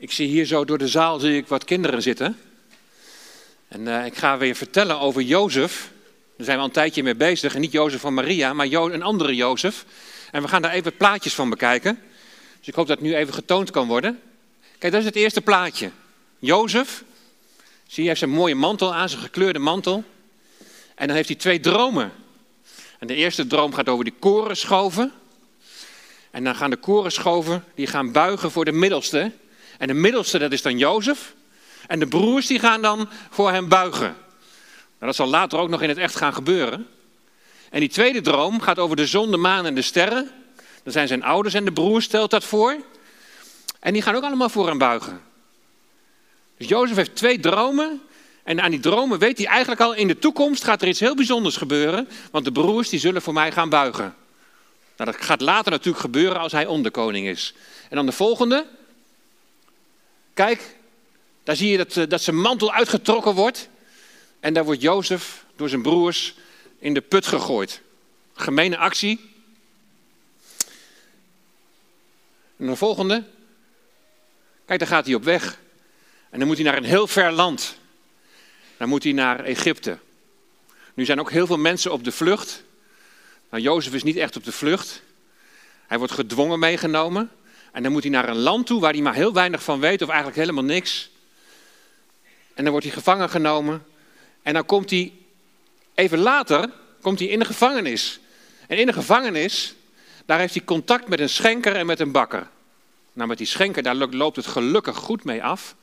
Ik zie hier zo door de zaal zie ik wat kinderen zitten. En eh, ik ga weer vertellen over Jozef. Daar zijn we al een tijdje mee bezig. En niet Jozef van Maria, maar een andere Jozef. En we gaan daar even plaatjes van bekijken. Dus ik hoop dat het nu even getoond kan worden. Kijk, dat is het eerste plaatje. Jozef. Zie je, heeft zijn mooie mantel aan, zijn gekleurde mantel. En dan heeft hij twee dromen. En de eerste droom gaat over die korenschoven. En dan gaan de korenschoven, die gaan buigen voor de middelste. En de middelste, dat is dan Jozef. En de broers, die gaan dan voor hem buigen. Nou, dat zal later ook nog in het echt gaan gebeuren. En die tweede droom gaat over de zon, de maan en de sterren. Dan zijn zijn ouders en de broers, stelt dat voor. En die gaan ook allemaal voor hem buigen. Dus Jozef heeft twee dromen. En aan die dromen weet hij eigenlijk al, in de toekomst gaat er iets heel bijzonders gebeuren. Want de broers die zullen voor mij gaan buigen. Nou, dat gaat later natuurlijk gebeuren als hij onderkoning is. En dan de volgende. Kijk, daar zie je dat, eh, dat zijn mantel uitgetrokken wordt. En daar wordt Jozef door zijn broers in de put gegooid. Gemene actie. En de volgende. Kijk, daar gaat hij op weg. En dan moet hij naar een heel ver land. Dan moet hij naar Egypte. Nu zijn ook heel veel mensen op de vlucht. Nou, Jozef is niet echt op de vlucht. Hij wordt gedwongen meegenomen. En dan moet hij naar een land toe waar hij maar heel weinig van weet, of eigenlijk helemaal niks. En dan wordt hij gevangen genomen. En dan komt hij, even later, komt hij in de gevangenis. En in de gevangenis, daar heeft hij contact met een schenker en met een bakker. Nou, met die schenker, daar loopt het gelukkig goed mee af,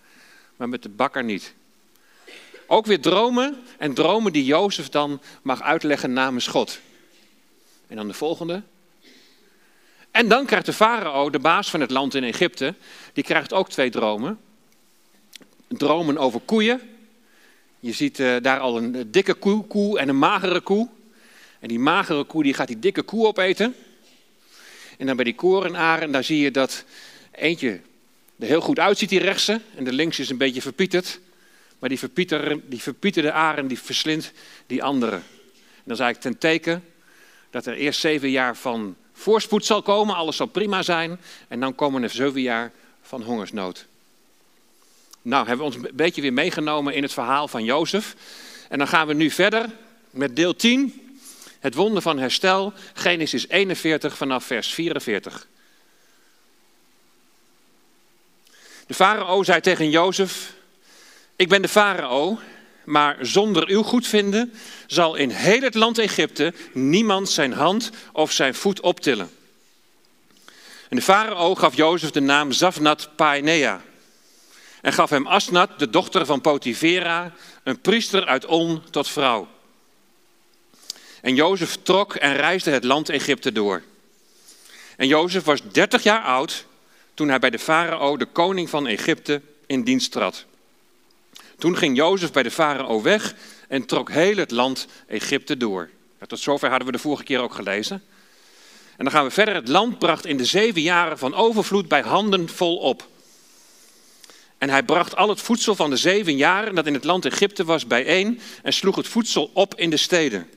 maar met de bakker niet. Ook weer dromen en dromen die Jozef dan mag uitleggen namens God. En dan de volgende. En dan krijgt de farao, de baas van het land in Egypte, die krijgt ook twee dromen. Dromen over koeien. Je ziet uh, daar al een dikke koe, koe en een magere koe. En die magere koe die gaat die dikke koe opeten. En dan bij die korenaren, daar zie je dat eentje er heel goed uitziet, die rechtse. En de linkse is een beetje verpieterd. Maar die, verpieter, die verpieterde aren, die verslindt die andere. En dat is eigenlijk ten teken dat er eerst zeven jaar van voorspoed zal komen, alles zal prima zijn. En dan komen er zeven jaar van hongersnood. Nou, hebben we ons een beetje weer meegenomen in het verhaal van Jozef. En dan gaan we nu verder met deel 10. Het wonder van herstel, Genesis 41 vanaf vers 44. De farao zei tegen Jozef: Ik ben de farao, maar zonder uw goedvinden zal in heel het land Egypte niemand zijn hand of zijn voet optillen. En de farao gaf Jozef de naam Zafnat Paenea en gaf hem Asnat, de dochter van Potivera, een priester uit On, tot vrouw. En Jozef trok en reisde het land Egypte door. En Jozef was dertig jaar oud toen hij bij de farao, de koning van Egypte, in dienst trad. Toen ging Jozef bij de farao weg en trok heel het land Egypte door. tot zover hadden we de vorige keer ook gelezen. En dan gaan we verder. Het land bracht in de zeven jaren van overvloed bij handen vol op. En hij bracht al het voedsel van de zeven jaren dat in het land Egypte was bijeen en sloeg het voedsel op in de steden.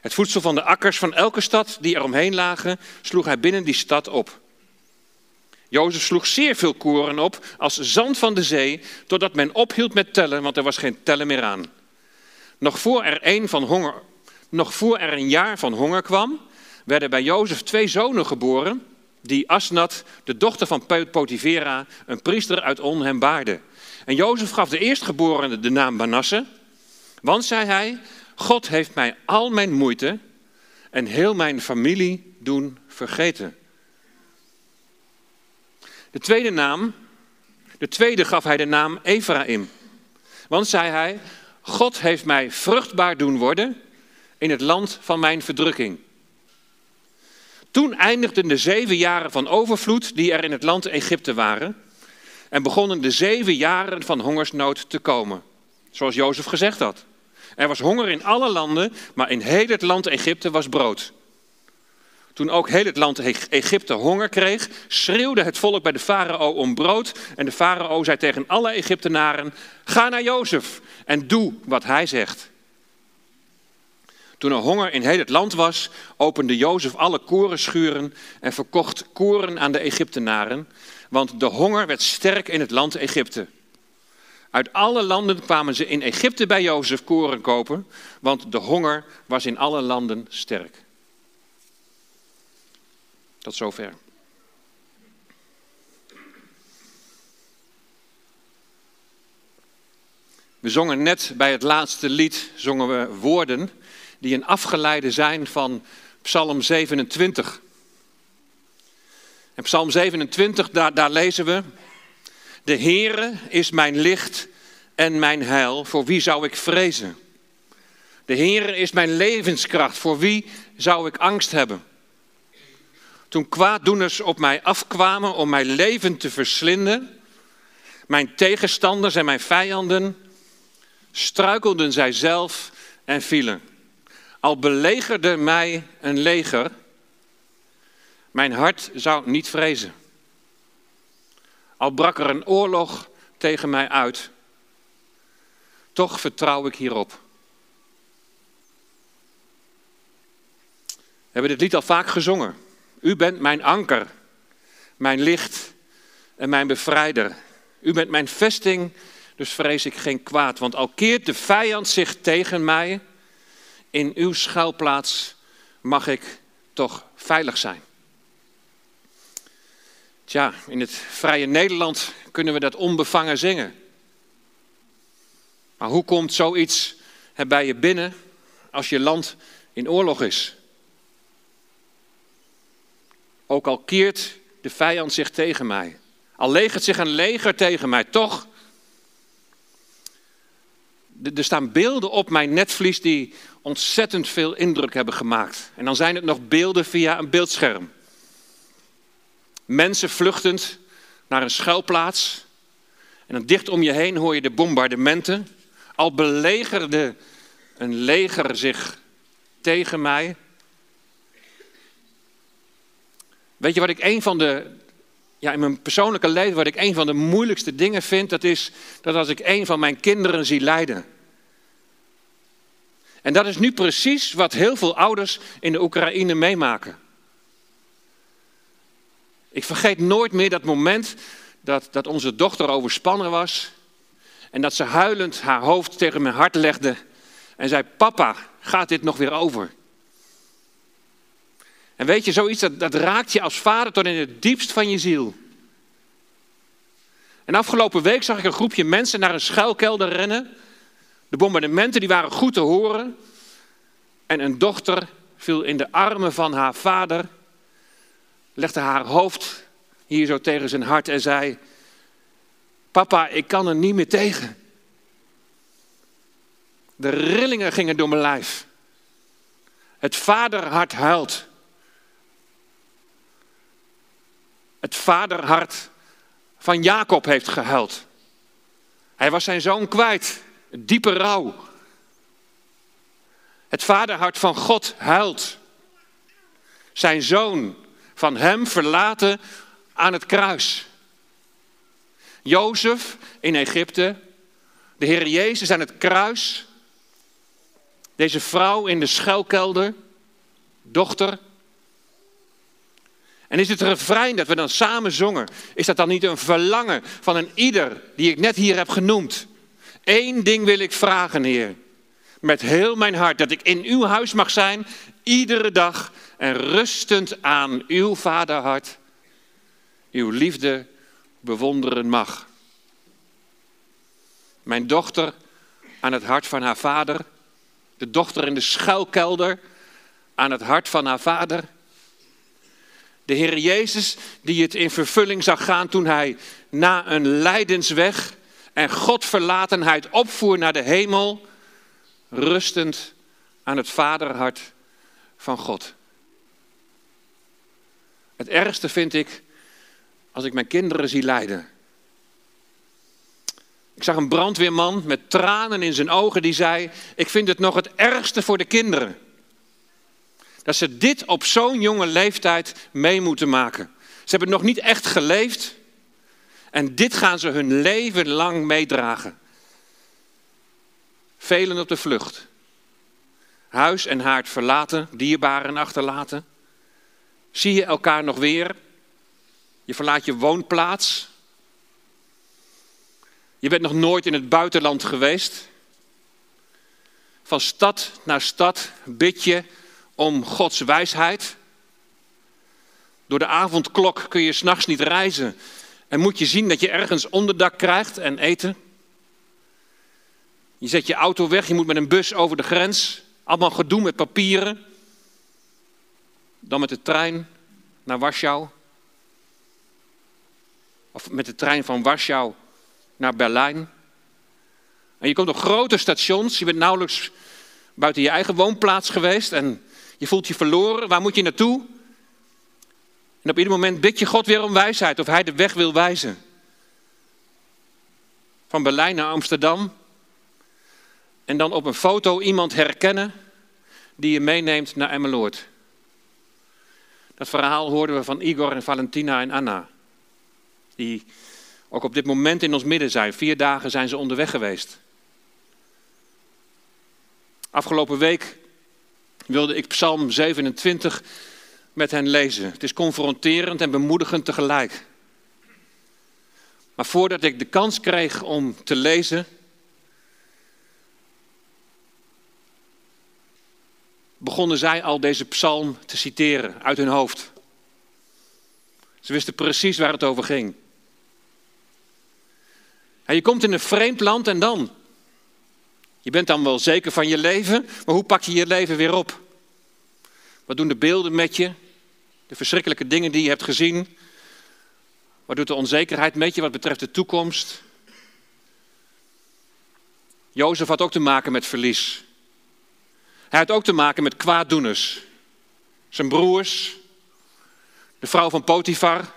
Het voedsel van de akkers van elke stad die er omheen lagen, sloeg hij binnen die stad op. Jozef sloeg zeer veel koren op, als zand van de zee, totdat men ophield met tellen, want er was geen tellen meer aan. Nog voor er een, van honger, nog voor er een jaar van honger kwam, werden bij Jozef twee zonen geboren, die Asnat, de dochter van Potivera, een priester uit On, hem. En Jozef gaf de eerstgeborene de naam Manasse, want, zei hij, God heeft mij al mijn moeite en heel mijn familie doen vergeten. De tweede naam, de tweede gaf hij de naam Ephraim. Want, zei hij, God heeft mij vruchtbaar doen worden in het land van mijn verdrukking. Toen eindigden de zeven jaren van overvloed die er in het land Egypte waren. En begonnen de zeven jaren van hongersnood te komen. Zoals Jozef gezegd had. Er was honger in alle landen, maar in heel het land Egypte was brood. Toen ook heel het land Egypte honger kreeg, schreeuwde het volk bij de farao om brood. En de farao zei tegen alle Egyptenaren: Ga naar Jozef en doe wat hij zegt. Toen er honger in heel het land was, opende Jozef alle korenschuren en verkocht koren aan de Egyptenaren. want de honger werd sterk in het land Egypte. Uit alle landen kwamen ze in Egypte bij Jozef koren kopen, want de honger was in alle landen sterk. Tot zover. We zongen net bij het laatste lied zongen we woorden die een afgeleide zijn van Psalm 27. En Psalm 27, daar, daar lezen we: De Heere is mijn licht en mijn heil. Voor wie zou ik vrezen? De Heere is mijn levenskracht. Voor wie zou ik angst hebben? Toen kwaaddoeners op mij afkwamen om mijn leven te verslinden, mijn tegenstanders en mijn vijanden, struikelden zij zelf en vielen. Al belegerde mij een leger, mijn hart zou niet vrezen. Al brak er een oorlog tegen mij uit, toch vertrouw ik hierop. We hebben dit lied al vaak gezongen. U bent mijn anker, mijn licht en mijn bevrijder. U bent mijn vesting, dus vrees ik geen kwaad. Want al keert de vijand zich tegen mij, in uw schuilplaats mag ik toch veilig zijn. Tja, in het vrije Nederland kunnen we dat onbevangen zingen. Maar hoe komt zoiets bij je binnen als je land in oorlog is? Ook al keert de vijand zich tegen mij, al legert zich een leger tegen mij, toch. Er staan beelden op mijn netvlies die ontzettend veel indruk hebben gemaakt. En dan zijn het nog beelden via een beeldscherm. Mensen vluchtend naar een schuilplaats. En dan dicht om je heen hoor je de bombardementen. Al belegerde een leger zich tegen mij. Weet je wat ik een van de, ja, in mijn persoonlijke leven, wat ik een van de moeilijkste dingen vind, dat is dat als ik een van mijn kinderen zie lijden. En dat is nu precies wat heel veel ouders in de Oekraïne meemaken. Ik vergeet nooit meer dat moment dat, dat onze dochter overspannen was en dat ze huilend haar hoofd tegen mijn hart legde en zei: Papa, gaat dit nog weer over? En weet je, zoiets dat, dat raakt je als vader tot in het diepst van je ziel. En afgelopen week zag ik een groepje mensen naar een schuilkelder rennen. De bombardementen die waren goed te horen. En een dochter viel in de armen van haar vader, legde haar hoofd hier zo tegen zijn hart en zei: Papa, ik kan er niet meer tegen. De rillingen gingen door mijn lijf. Het vaderhart huilt. Het vaderhart van Jacob heeft gehuild. Hij was zijn zoon kwijt. Diepe rouw. Het vaderhart van God huilt. Zijn zoon van hem verlaten aan het kruis. Jozef in Egypte, de Heer Jezus aan het kruis, deze vrouw in de schuilkelder, dochter. En is het refrein dat we dan samen zongen, is dat dan niet een verlangen van een ieder die ik net hier heb genoemd? Eén ding wil ik vragen, Heer, met heel mijn hart, dat ik in uw huis mag zijn, iedere dag en rustend aan uw vaderhart, uw liefde bewonderen mag. Mijn dochter aan het hart van haar vader, de dochter in de schuilkelder aan het hart van haar vader. De Heer Jezus die het in vervulling zag gaan toen hij na een lijdensweg en Godverlatenheid opvoer naar de hemel, rustend aan het vaderhart van God. Het ergste vind ik als ik mijn kinderen zie lijden. Ik zag een brandweerman met tranen in zijn ogen die zei: Ik vind het nog het ergste voor de kinderen. Dat ze dit op zo'n jonge leeftijd mee moeten maken. Ze hebben nog niet echt geleefd. En dit gaan ze hun leven lang meedragen. Velen op de vlucht. Huis en haard verlaten, dierbaren achterlaten. Zie je elkaar nog weer? Je verlaat je woonplaats. Je bent nog nooit in het buitenland geweest. Van stad naar stad bid je om Gods wijsheid. Door de avondklok kun je s'nachts niet reizen en moet je zien dat je ergens onderdak krijgt en eten. Je zet je auto weg, je moet met een bus over de grens. Allemaal gedoe met papieren. Dan met de trein naar Warschau. Of met de trein van Warschau naar Berlijn. En je komt op grote stations, je bent nauwelijks buiten je eigen woonplaats geweest en je voelt je verloren. Waar moet je naartoe? En op ieder moment bid je God weer om wijsheid of Hij de weg wil wijzen. Van Berlijn naar Amsterdam. En dan op een foto iemand herkennen die je meeneemt naar Emmeloord. Dat verhaal hoorden we van Igor en Valentina en Anna. Die ook op dit moment in ons midden zijn. Vier dagen zijn ze onderweg geweest. Afgelopen week wilde ik Psalm 27 met hen lezen. Het is confronterend en bemoedigend tegelijk. Maar voordat ik de kans kreeg om te lezen, begonnen zij al deze psalm te citeren uit hun hoofd. Ze wisten precies waar het over ging. En je komt in een vreemd land en dan? Je bent dan wel zeker van je leven, maar hoe pak je je leven weer op? Wat doen de beelden met je? De verschrikkelijke dingen die je hebt gezien? Wat doet de onzekerheid met je wat betreft de toekomst? Jozef had ook te maken met verlies. Hij had ook te maken met kwaaddoeners. Zijn broers, de vrouw van Potifar.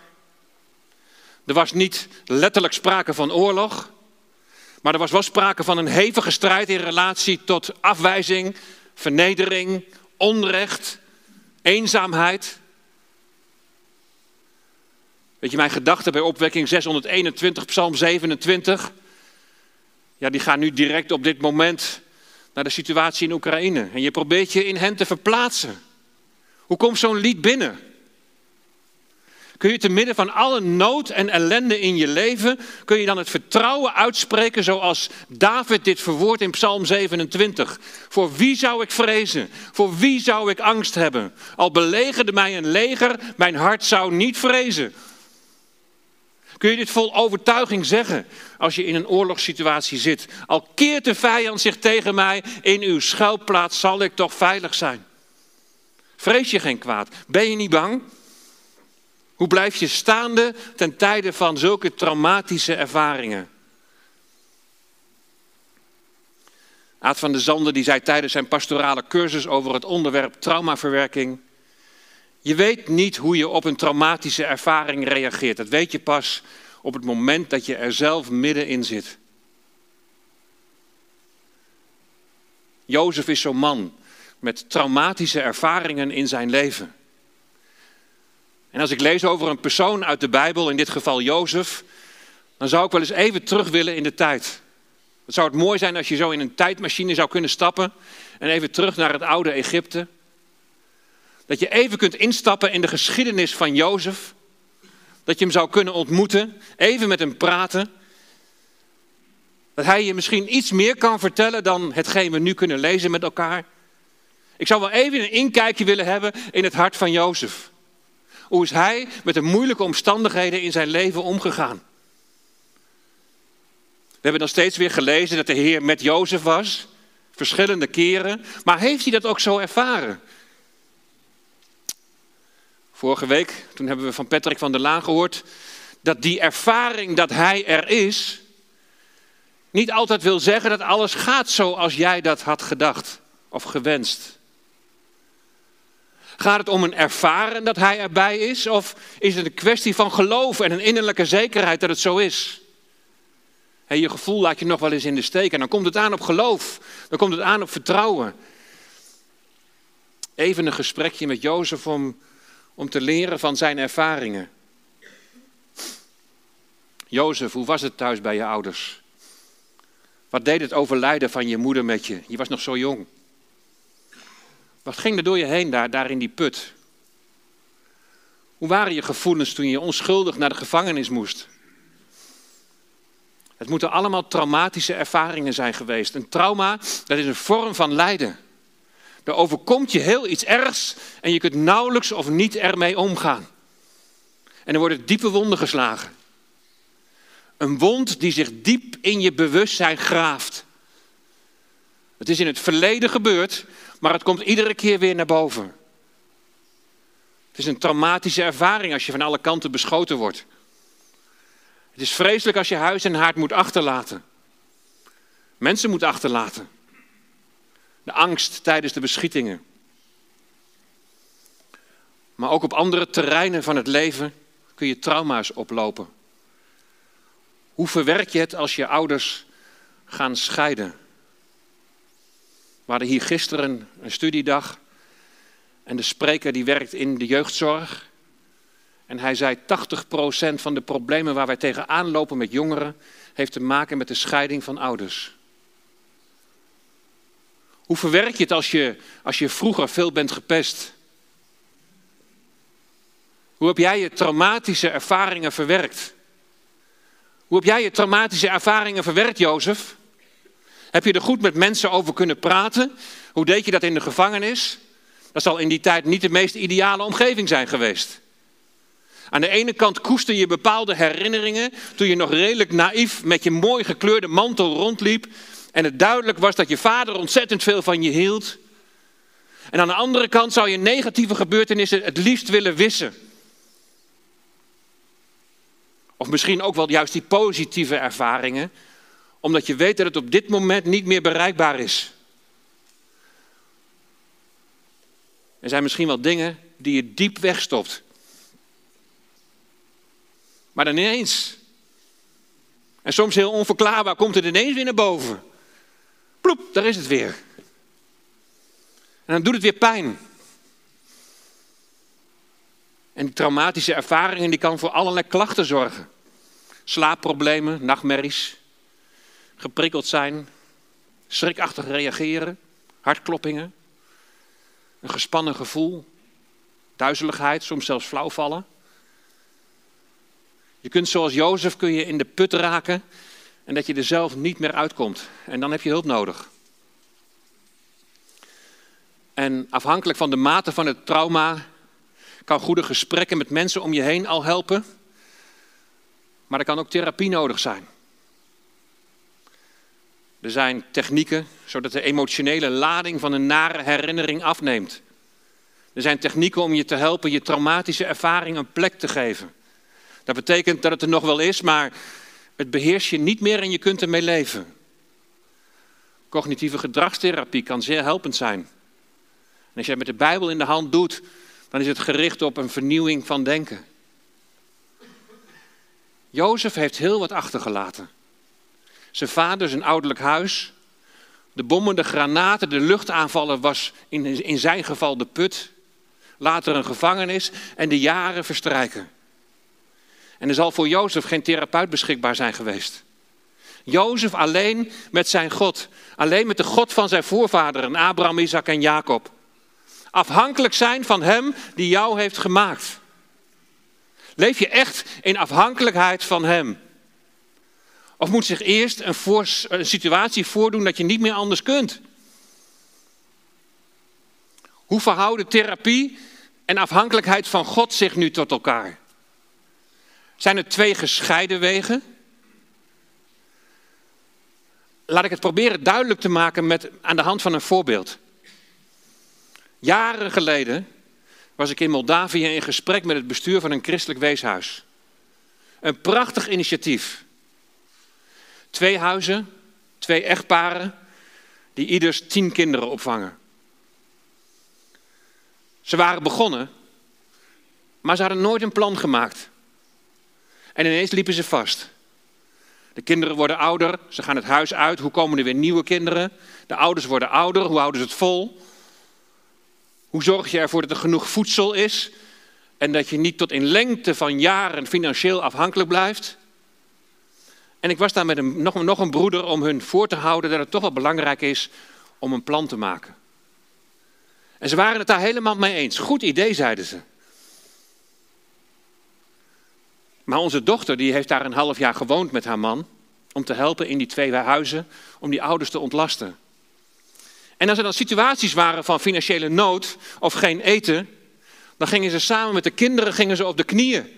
Er was niet letterlijk sprake van oorlog, maar er was wel sprake van een hevige strijd in relatie tot afwijzing, vernedering, onrecht, eenzaamheid. Weet je, mijn gedachten bij opwekking 621, Psalm 27, ja, die gaan nu direct op dit moment naar de situatie in Oekraïne. En je probeert je in hen te verplaatsen. Hoe komt zo'n lied binnen? Kun je te midden van alle nood en ellende in je leven, kun je dan het vertrouwen uitspreken zoals David dit verwoordt in Psalm 27. Voor wie zou ik vrezen? Voor wie zou ik angst hebben? Al belegerde mij een leger, mijn hart zou niet vrezen. Kun je dit vol overtuiging zeggen als je in een oorlogssituatie zit? Al keert de vijand zich tegen mij, in uw schuilplaats zal ik toch veilig zijn. Vrees je geen kwaad? Ben je niet bang? Hoe blijf je staande ten tijde van zulke traumatische ervaringen? Aad van de Zanden die zei tijdens zijn pastorale cursus over het onderwerp traumaverwerking. Je weet niet hoe je op een traumatische ervaring reageert. Dat weet je pas op het moment dat je er zelf middenin zit. Jozef is zo'n man met traumatische ervaringen in zijn leven. En als ik lees over een persoon uit de Bijbel, in dit geval Jozef, dan zou ik wel eens even terug willen in de tijd. Het zou het mooi zijn als je zo in een tijdmachine zou kunnen stappen en even terug naar het oude Egypte. Dat je even kunt instappen in de geschiedenis van Jozef. Dat je hem zou kunnen ontmoeten, even met hem praten. Dat hij je misschien iets meer kan vertellen dan hetgeen we nu kunnen lezen met elkaar. Ik zou wel even een inkijkje willen hebben in het hart van Jozef. Hoe is hij met de moeilijke omstandigheden in zijn leven omgegaan? We hebben dan steeds weer gelezen dat de Heer met Jozef was, verschillende keren. Maar heeft hij dat ook zo ervaren? Vorige week, toen hebben we van Patrick van der Laan gehoord dat die ervaring dat hij er is, niet altijd wil zeggen dat alles gaat zoals jij dat had gedacht of gewenst. Gaat het om een ervaren dat hij erbij is? Of is het een kwestie van geloof en een innerlijke zekerheid dat het zo is? Je gevoel laat je nog wel eens in de steek en dan komt het aan op geloof. Dan komt het aan op vertrouwen. Even een gesprekje met Jozef om om te leren van zijn ervaringen. Jozef, hoe was het thuis bij je ouders? Wat deed het overlijden van je moeder met je? Je was nog zo jong. Wat ging er door je heen daar, daar in die put? Hoe waren je gevoelens toen je onschuldig naar de gevangenis moest? Het moeten allemaal traumatische ervaringen zijn geweest. Een trauma, dat is een vorm van lijden. Er overkomt je heel iets ergs en je kunt nauwelijks of niet ermee omgaan. En er worden diepe wonden geslagen. Een wond die zich diep in je bewustzijn graaft. Het is in het verleden gebeurd, maar het komt iedere keer weer naar boven. Het is een traumatische ervaring als je van alle kanten beschoten wordt. Het is vreselijk als je huis en haard moet achterlaten. Mensen moet achterlaten. De angst tijdens de beschietingen. Maar ook op andere terreinen van het leven kun je trauma's oplopen. Hoe verwerk je het als je ouders gaan scheiden? We hadden hier gisteren een studiedag en de spreker die werkt in de jeugdzorg. En hij zei 80% van de problemen waar wij tegenaan lopen met jongeren heeft te maken met de scheiding van ouders. Hoe verwerk je het als je, als je vroeger veel bent gepest? Hoe heb jij je traumatische ervaringen verwerkt? Hoe heb jij je traumatische ervaringen verwerkt, Jozef? Heb je er goed met mensen over kunnen praten? Hoe deed je dat in de gevangenis? Dat zal in die tijd niet de meest ideale omgeving zijn geweest. Aan de ene kant koester je bepaalde herinneringen toen je nog redelijk naïef met je mooi gekleurde mantel rondliep en het duidelijk was dat je vader ontzettend veel van je hield. En aan de andere kant zou je negatieve gebeurtenissen het liefst willen wissen. Of misschien ook wel juist die positieve ervaringen, omdat je weet dat het op dit moment niet meer bereikbaar is. Er zijn misschien wel dingen die je diep wegstopt. Maar dan ineens. En soms heel onverklaarbaar komt het ineens weer naar boven. Ploep, daar is het weer. En dan doet het weer pijn. En die traumatische ervaringen die kan voor allerlei klachten zorgen. Slaapproblemen, nachtmerries, geprikkeld zijn, schrikachtig reageren, hartkloppingen, een gespannen gevoel, duizeligheid, soms zelfs flauwvallen. Je kunt zoals Jozef kun je in de put raken en dat je er zelf niet meer uitkomt. En dan heb je hulp nodig. En afhankelijk van de mate van het trauma kan goede gesprekken met mensen om je heen al helpen. Maar er kan ook therapie nodig zijn. Er zijn technieken zodat de emotionele lading van een nare herinnering afneemt. Er zijn technieken om je te helpen je traumatische ervaring een plek te geven. Dat betekent dat het er nog wel is, maar het beheerst je niet meer en je kunt ermee leven. Cognitieve gedragstherapie kan zeer helpend zijn. En als je het met de Bijbel in de hand doet, dan is het gericht op een vernieuwing van denken. Jozef heeft heel wat achtergelaten. Zijn vader, zijn ouderlijk huis, de bommen, de granaten, de luchtaanvallen was in, in zijn geval de put. Later een gevangenis en de jaren verstrijken. En er zal voor Jozef geen therapeut beschikbaar zijn geweest. Jozef alleen met zijn God. Alleen met de God van zijn voorvaderen, Abraham, Isaac en Jacob. Afhankelijk zijn van hem die jou heeft gemaakt. Leef je echt in afhankelijkheid van hem? Of moet zich eerst een, situatie voordoen dat je niet meer anders kunt? Hoe verhouden therapie en afhankelijkheid van God zich nu tot elkaar? Zijn er twee gescheiden wegen? Laat ik het proberen duidelijk te maken met, aan de hand van een voorbeeld. Jaren geleden was ik in Moldavië in gesprek met het bestuur van een christelijk weeshuis. Een prachtig initiatief. Twee huizen, twee echtparen, die ieders tien kinderen opvangen. Ze waren begonnen, maar ze hadden nooit een plan gemaakt. En ineens liepen ze vast. De kinderen worden ouder, ze gaan het huis uit. Hoe komen er weer nieuwe kinderen? De ouders worden ouder, hoe houden ze het vol? Hoe zorg je ervoor dat er genoeg voedsel is en dat je niet tot in lengte van jaren financieel afhankelijk blijft? En ik was daar met nog, nog een broeder om hun voor te houden dat het toch wel belangrijk is om een plan te maken. En ze waren het daar helemaal mee eens. Goed idee, zeiden ze. Maar onze dochter die heeft daar een half jaar gewoond met haar man. Om te helpen in die twee huizen, om die ouders te ontlasten. En als er dan situaties waren van financiële nood of geen eten, dan gingen ze samen met de kinderen gingen ze op de knieën.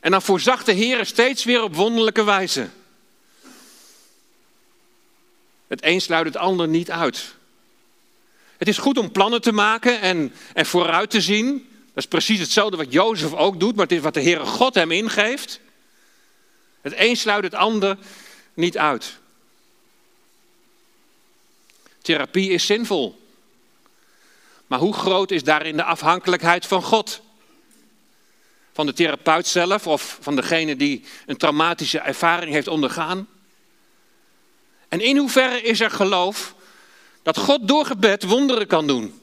En dan voorzag de Heer steeds weer op wonderlijke wijze. Het een sluit het ander niet uit. Het is goed om plannen te maken en, en vooruit te zien. Dat is precies hetzelfde wat Jozef ook doet, maar het is wat de Heere God hem ingeeft. Het een sluit het ander niet uit. Therapie is zinvol. Maar hoe groot is daarin de afhankelijkheid van God? Van de therapeut zelf of van degene die een traumatische ervaring heeft ondergaan? En in hoeverre is er geloof dat God door gebed wonderen kan doen?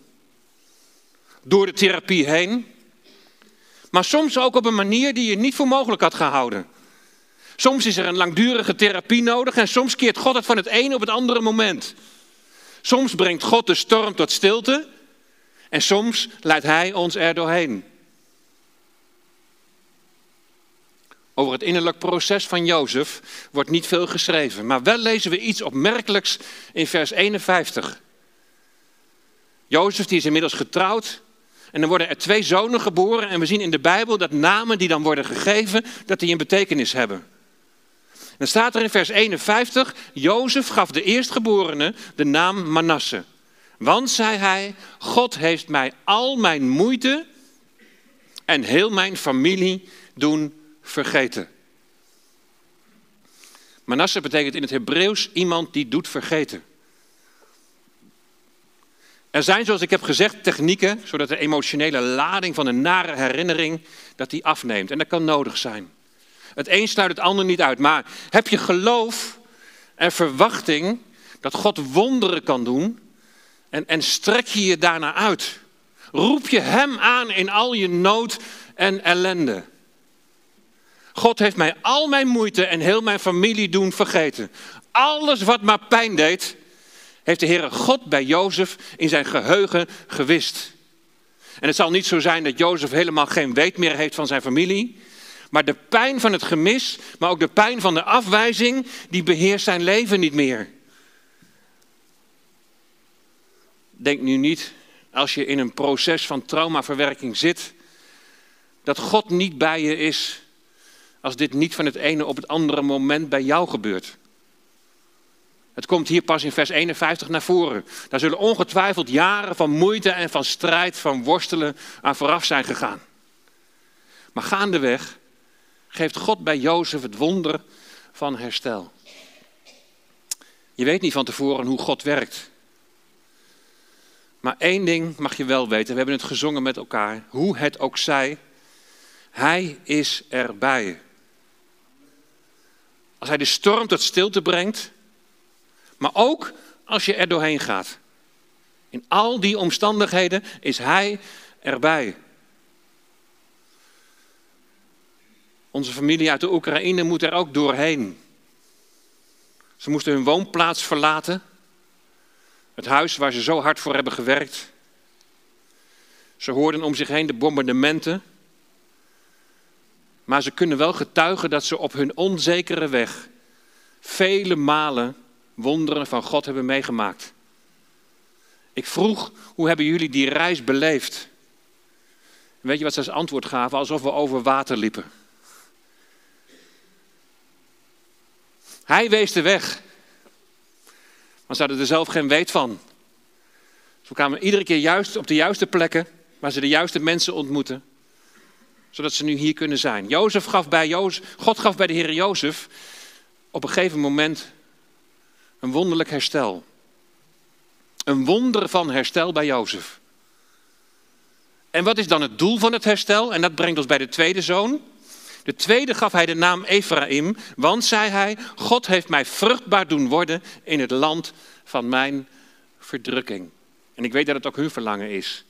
Door de therapie heen, maar soms ook op een manier die je niet voor mogelijk had gehouden. Soms is er een langdurige therapie nodig en soms keert God het van het ene op het andere moment. Soms brengt God de storm tot stilte en soms leidt Hij ons er doorheen. Over het innerlijk proces van Jozef wordt niet veel geschreven, maar wel lezen we iets opmerkelijks in vers 51. Jozef die is inmiddels getrouwd en dan worden er twee zonen geboren en we zien in de Bijbel dat namen die dan worden gegeven, dat die een betekenis hebben. Dan staat er in vers 51, Jozef gaf de eerstgeborene de naam Manasse. Want, zei hij, God heeft mij al mijn moeite en heel mijn familie doen vergeten. Manasse betekent in het Hebreeuws iemand die doet vergeten. Er zijn, zoals ik heb gezegd, technieken zodat de emotionele lading van een nare herinnering dat die afneemt. En dat kan nodig zijn. Het een sluit het ander niet uit. Maar heb je geloof en verwachting dat God wonderen kan doen en, en strek je je daarna uit? Roep je Hem aan in al je nood en ellende? God heeft mij al mijn moeite en heel mijn familie doen vergeten. Alles wat maar pijn deed, heeft de Heere God bij Jozef in zijn geheugen gewist. En het zal niet zo zijn dat Jozef helemaal geen weet meer heeft van zijn familie. Maar de pijn van het gemis, maar ook de pijn van de afwijzing, die beheerst zijn leven niet meer. Denk nu niet, als je in een proces van traumaverwerking zit, dat God niet bij je is als dit niet van het ene op het andere moment bij jou gebeurt. Het komt hier pas in vers 51 naar voren. Daar zullen ongetwijfeld jaren van moeite en van strijd, van worstelen aan vooraf zijn gegaan. Maar gaandeweg geeft God bij Jozef het wonder van herstel. Je weet niet van tevoren hoe God werkt. Maar één ding mag je wel weten, we hebben het gezongen met elkaar, hoe het ook zij, Hij is erbij. Als Hij de storm tot stilte brengt, maar ook als je er doorheen gaat. In al die omstandigheden is Hij erbij. Onze familie uit de Oekraïne moet er ook doorheen. Ze moesten hun woonplaats verlaten. Het huis waar ze zo hard voor hebben gewerkt. Ze hoorden om zich heen de bombardementen. Maar ze kunnen wel getuigen dat ze op hun onzekere weg vele malen wonderen van God hebben meegemaakt. Ik vroeg, hoe hebben jullie die reis beleefd? Weet je wat ze als antwoord gaven? Alsof we over water liepen. Hij wees de weg. Maar ze hadden er zelf geen weet van. Ze kwamen iedere keer juist op de juiste plekken waar ze de juiste mensen ontmoeten. Zodat ze nu hier kunnen zijn. Jozef gaf bij Jozef, God gaf bij de Heer Jozef op een gegeven moment een wonderlijk herstel. Een wonder van herstel bij Jozef. En wat is dan het doel van het herstel? En dat brengt ons bij de tweede zoon. De tweede gaf hij de naam Ephraim, want, zei hij, God heeft mij vruchtbaar doen worden in het land van mijn verdrukking. En ik weet dat het ook hun verlangen is.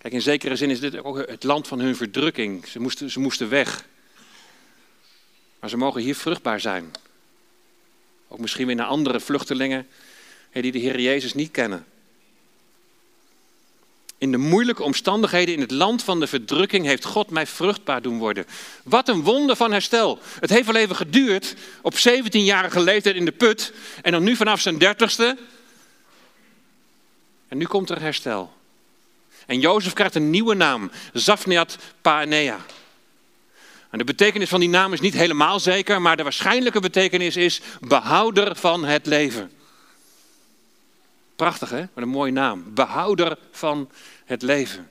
Kijk, in zekere zin is dit ook het land van hun verdrukking. Ze moesten, ze moesten weg. Maar ze mogen hier vruchtbaar zijn. Ook misschien weer naar andere vluchtelingen die de Heer Jezus niet kennen. In de moeilijke omstandigheden in het land van de verdrukking heeft God mij vruchtbaar doen worden. Wat een wonder van herstel. Het heeft wel even geduurd, op 17-jarige leeftijd in de put. En dan nu vanaf zijn dertigste. En nu komt er herstel. En Jozef krijgt een nieuwe naam, Zafniat Paanea. En de betekenis van die naam is niet helemaal zeker, maar de waarschijnlijke betekenis is behouder van het leven. Prachtig hè, wat een mooie naam. Behouder van het leven.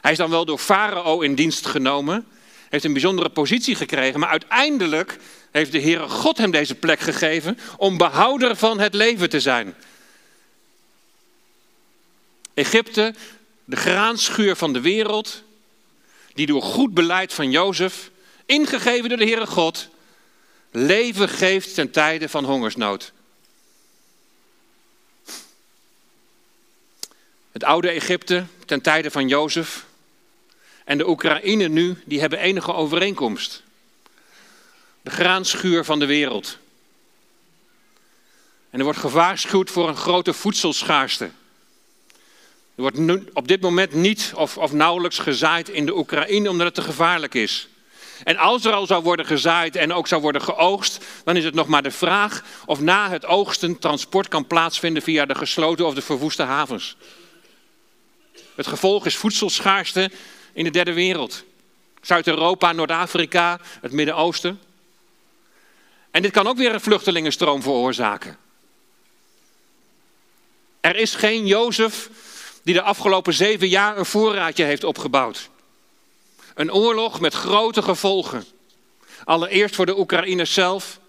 Hij is dan wel door Farao in dienst genomen, heeft een bijzondere positie gekregen, maar uiteindelijk heeft de Heere God hem deze plek gegeven om behouder van het leven te zijn. Egypte, de graanschuur van de wereld, die door goed beleid van Jozef, ingegeven door de Heere God, leven geeft ten tijde van hongersnood. Het oude Egypte ten tijde van Jozef en de Oekraïne nu, die hebben enige overeenkomst. De graanschuur van de wereld. En er wordt gewaarschuwd voor een grote voedselschaarste. Er wordt nu, op dit moment niet of, of nauwelijks gezaaid in de Oekraïne omdat het te gevaarlijk is. En als er al zou worden gezaaid en ook zou worden geoogst, dan is het nog maar de vraag of na het oogsten transport kan plaatsvinden via de gesloten of de verwoeste havens. Het gevolg is voedselschaarste in de derde wereld. Zuid-Europa, Noord-Afrika, het Midden-Oosten. En dit kan ook weer een vluchtelingenstroom veroorzaken. Er is geen Jozef die de afgelopen zeven jaar een voorraadje heeft opgebouwd. Een oorlog met grote gevolgen. Allereerst voor de Oekraïners zelf.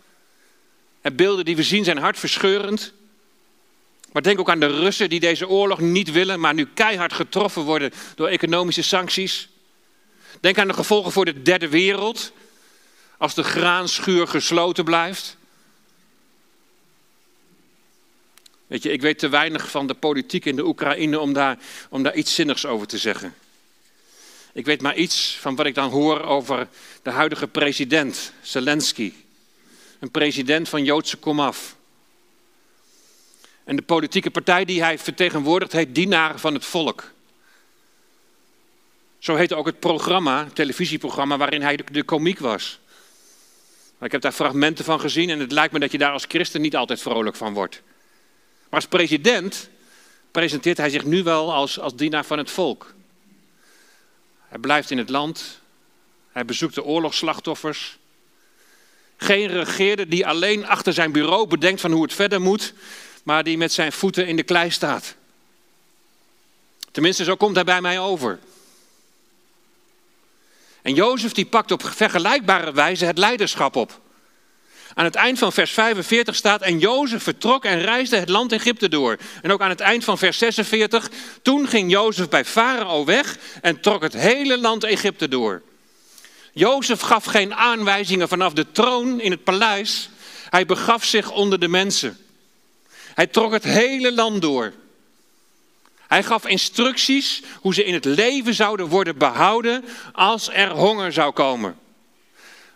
En beelden die we zien zijn hartverscheurend. Maar denk ook aan de Russen die deze oorlog niet willen, maar nu keihard getroffen worden door economische sancties. Denk aan de gevolgen voor de derde wereld, als de graanschuur gesloten blijft. Weet je, ik weet te weinig van de politiek in de Oekraïne om daar, om daar iets zinnigs over te zeggen. Ik weet maar iets van wat ik dan hoor over de huidige president, Zelensky. Een president van Joodse komaf. En de politieke partij die hij vertegenwoordigt heet Dienaar van het Volk. Zo heette ook het programma, het televisieprogramma waarin hij de, komiek was. Ik heb daar fragmenten van gezien en het lijkt me dat je daar als christen niet altijd vrolijk van wordt. Maar als president presenteert hij zich nu wel als, als dienaar van het volk. Hij blijft in het land. Hij bezoekt de oorlogsslachtoffers. Geen regeerder die alleen achter zijn bureau bedenkt van hoe het verder moet maar die met zijn voeten in de klei staat. Tenminste, zo komt hij bij mij over. En Jozef die pakt op vergelijkbare wijze het leiderschap op. Aan het eind van vers 45 staat, en Jozef vertrok en reisde het land Egypte door. En ook aan het eind van vers 46, toen ging Jozef bij Farao weg en trok het hele land Egypte door. Jozef gaf geen aanwijzingen vanaf de troon in het paleis. Hij begaf zich onder de mensen. Hij trok het hele land door. Hij gaf instructies hoe ze in het leven zouden worden behouden als er honger zou komen.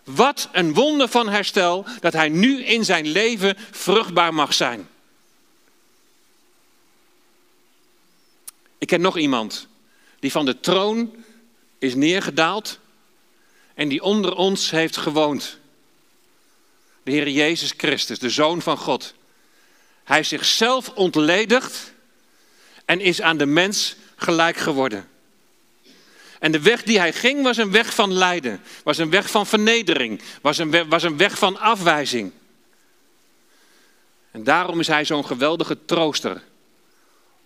Wat een wonder van herstel dat hij nu in zijn leven vruchtbaar mag zijn. Ik ken nog iemand die van de troon is neergedaald en die onder ons heeft gewoond. De Heer Jezus Christus, de Zoon van God. Hij is zichzelf ontledigd en is aan de mens gelijk geworden. En de weg die hij ging was een weg van lijden, was een weg van vernedering, was een weg, was een weg van afwijzing. En daarom is hij zo'n geweldige trooster,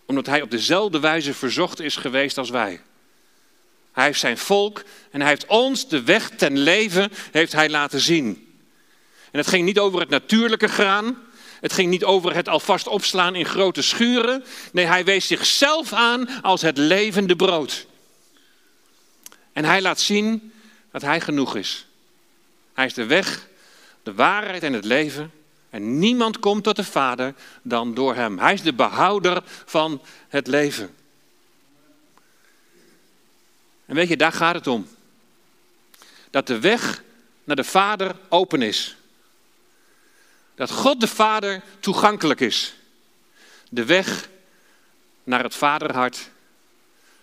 omdat hij op dezelfde wijze verzocht is geweest als wij. Hij heeft zijn volk en hij heeft ons de weg ten leven heeft hij laten zien. En het ging niet over het natuurlijke graan, het ging niet over het alvast opslaan in grote schuren. Nee, hij wees zichzelf aan als het levende brood. En hij laat zien dat hij genoeg is. Hij is de weg, de waarheid en het leven. En niemand komt tot de Vader dan door hem. Hij is de behouder van het leven. En weet je, daar gaat het om. Dat de weg naar de Vader open is. Dat God de Vader toegankelijk is. De weg naar het Vaderhart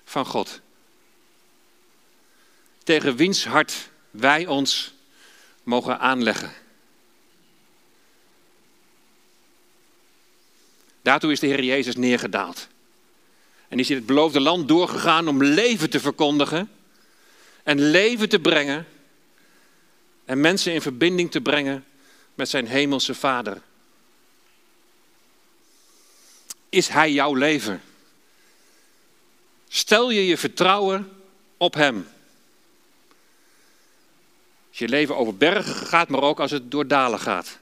van God. Tegen wiens hart wij ons mogen aanleggen. Daartoe is de Heer Jezus neergedaald. En is in het beloofde land doorgegaan om leven te verkondigen en leven te brengen en mensen in verbinding te brengen met zijn hemelse Vader. Is Hij jouw leven? Stel je je vertrouwen op Hem. Als je leven over bergen gaat, maar ook als het door dalen gaat.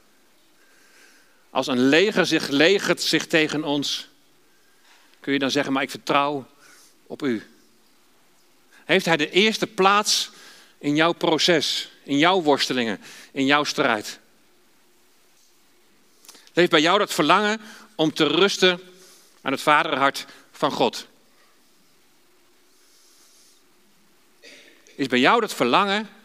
Als een leger zich legert zich tegen ons, kun je dan zeggen, maar ik vertrouw op u. Heeft Hij de eerste plaats in jouw proces, in jouw worstelingen, in jouw strijd? Leeft bij jou dat verlangen om te rusten aan het vaderhart van God? Is bij jou dat verlangen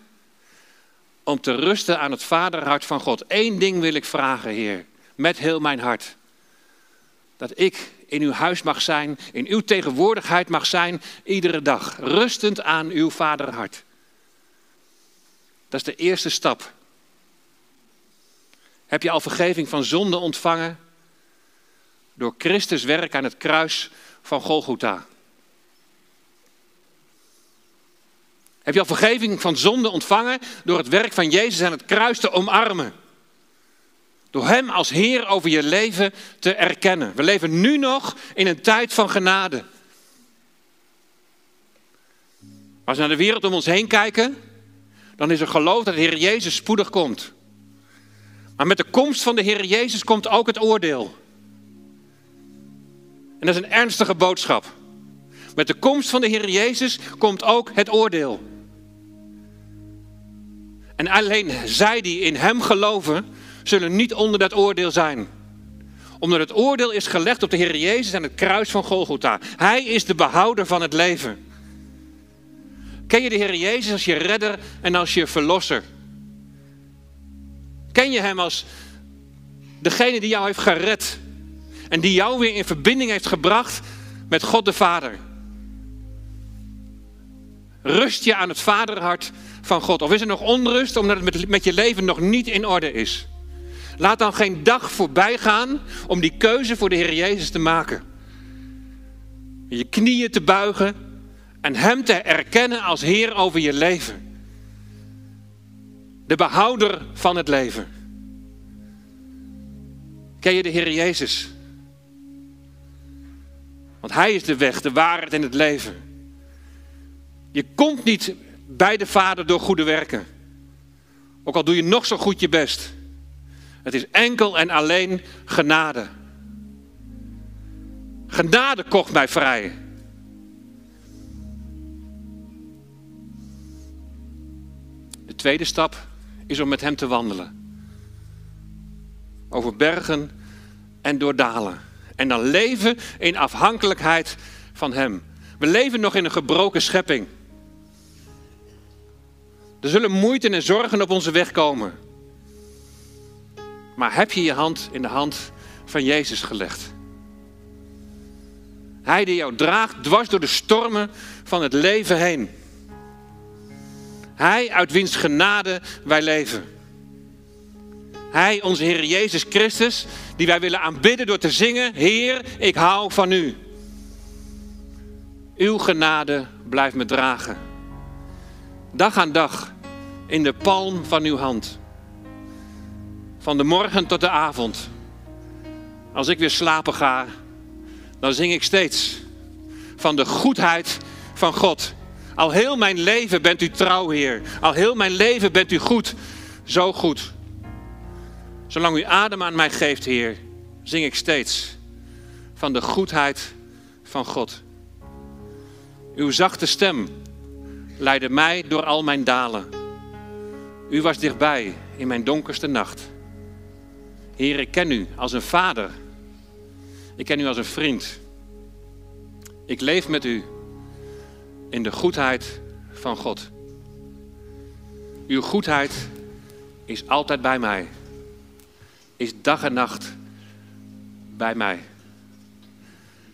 om te rusten aan het vaderhart van God? Eén ding wil ik vragen, Heer, met heel mijn hart. Dat ik in uw huis mag zijn, in uw tegenwoordigheid mag zijn, iedere dag. Rustend aan uw vaderhart. Dat is de eerste stap. Heb je al vergeving van zonde ontvangen? Door Christus werk aan het kruis van Golgotha. Heb je al vergeving van zonde ontvangen door het werk van Jezus aan het kruis te omarmen? Door Hem als Heer over je leven te erkennen. We leven nu nog in een tijd van genade. Als we naar de wereld om ons heen kijken, dan is er geloof dat de Heer Jezus spoedig komt. Maar met de komst van de Heer Jezus komt ook het oordeel. En dat is een ernstige boodschap. Met de komst van de Heer Jezus komt ook het oordeel. En alleen zij die in Hem geloven, zullen niet onder dat oordeel zijn. Omdat het oordeel is gelegd op de Heer Jezus aan het kruis van Golgotha. Hij is de behouder van het leven. Ken je de Heer Jezus als je redder en als je verlosser? Ken je Hem als degene die jou heeft gered en die jou weer in verbinding heeft gebracht met God de Vader? Rust je aan het vaderhart van God? Of is er nog onrust omdat het met je leven nog niet in orde is? Laat dan geen dag voorbij gaan om die keuze voor de Heer Jezus te maken. Je knieën te buigen en Hem te erkennen als Heer over je leven. De behouder van het leven. Ken je de Heer Jezus? Want Hij is de weg, de waarheid en het leven. Je komt niet bij de Vader door goede werken. Ook al doe je nog zo goed je best. Het is enkel en alleen genade. Genade kocht mij vrij. De tweede stap is om met Hem te wandelen. Over bergen en door dalen. En dan leven in afhankelijkheid van Hem. We leven nog in een gebroken schepping. Er zullen moeite en zorgen op onze weg komen. Maar heb je je hand in de hand van Jezus gelegd? Hij die jou draagt dwars door de stormen van het leven heen. Hij uit wiens genade wij leven. Hij, onze Heer Jezus Christus, die wij willen aanbidden door te zingen: Heer, ik hou van u. Uw genade blijft me dragen. Dag aan dag in de palm van uw hand. Van de morgen tot de avond. Als ik weer slapen ga, dan zing ik steeds van de goedheid van God. Al heel mijn leven bent u trouw, Heer. Al heel mijn leven bent u goed. Zo goed. Zolang u adem aan mij geeft, Heer, zing ik steeds van de goedheid van God. Uw zachte stem leidde mij door al mijn dalen. U was dichtbij in mijn donkerste nacht. Heer, ik ken u als een vader. Ik ken u als een vriend. Ik leef met u in de goedheid van God. Uw goedheid is altijd bij mij. Is dag en nacht bij mij.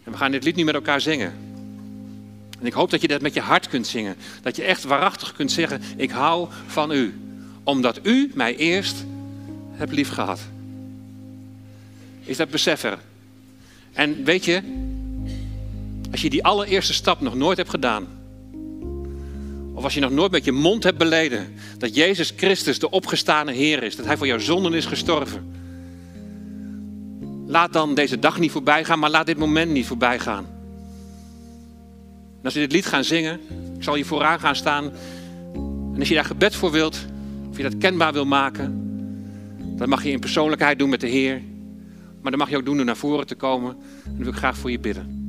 En we gaan dit lied nu met elkaar zingen. En ik hoop dat je dat met je hart kunt zingen. Dat je echt waarachtig kunt zeggen, ik hou van u. Omdat u mij eerst hebt lief gehad. Is dat beseffen? En weet je, als je die allereerste stap nog nooit hebt gedaan, of als je nog nooit met je mond hebt beleden dat Jezus Christus de opgestane Heer is, dat Hij voor jouw zonden is gestorven, laat dan deze dag niet voorbij gaan, maar laat dit moment niet voorbij gaan. En als we dit lied gaan zingen, ik zal je vooraan gaan staan. En als je daar gebed voor wilt, of je dat kenbaar wil maken, dan mag je in persoonlijkheid doen met de Heer. Maar dan mag je ook doen door naar voren te komen. En dan wil ik graag voor je bidden.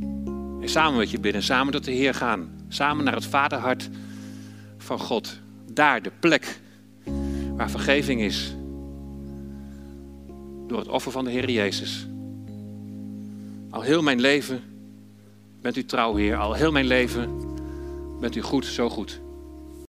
En samen met je bidden, samen tot de Heer gaan. Samen naar het vaderhart van God. Daar de plek waar vergeving is. Door het offer van de Heer Jezus. Al heel mijn leven bent u trouw, Heer. Al heel mijn leven bent u goed, zo goed.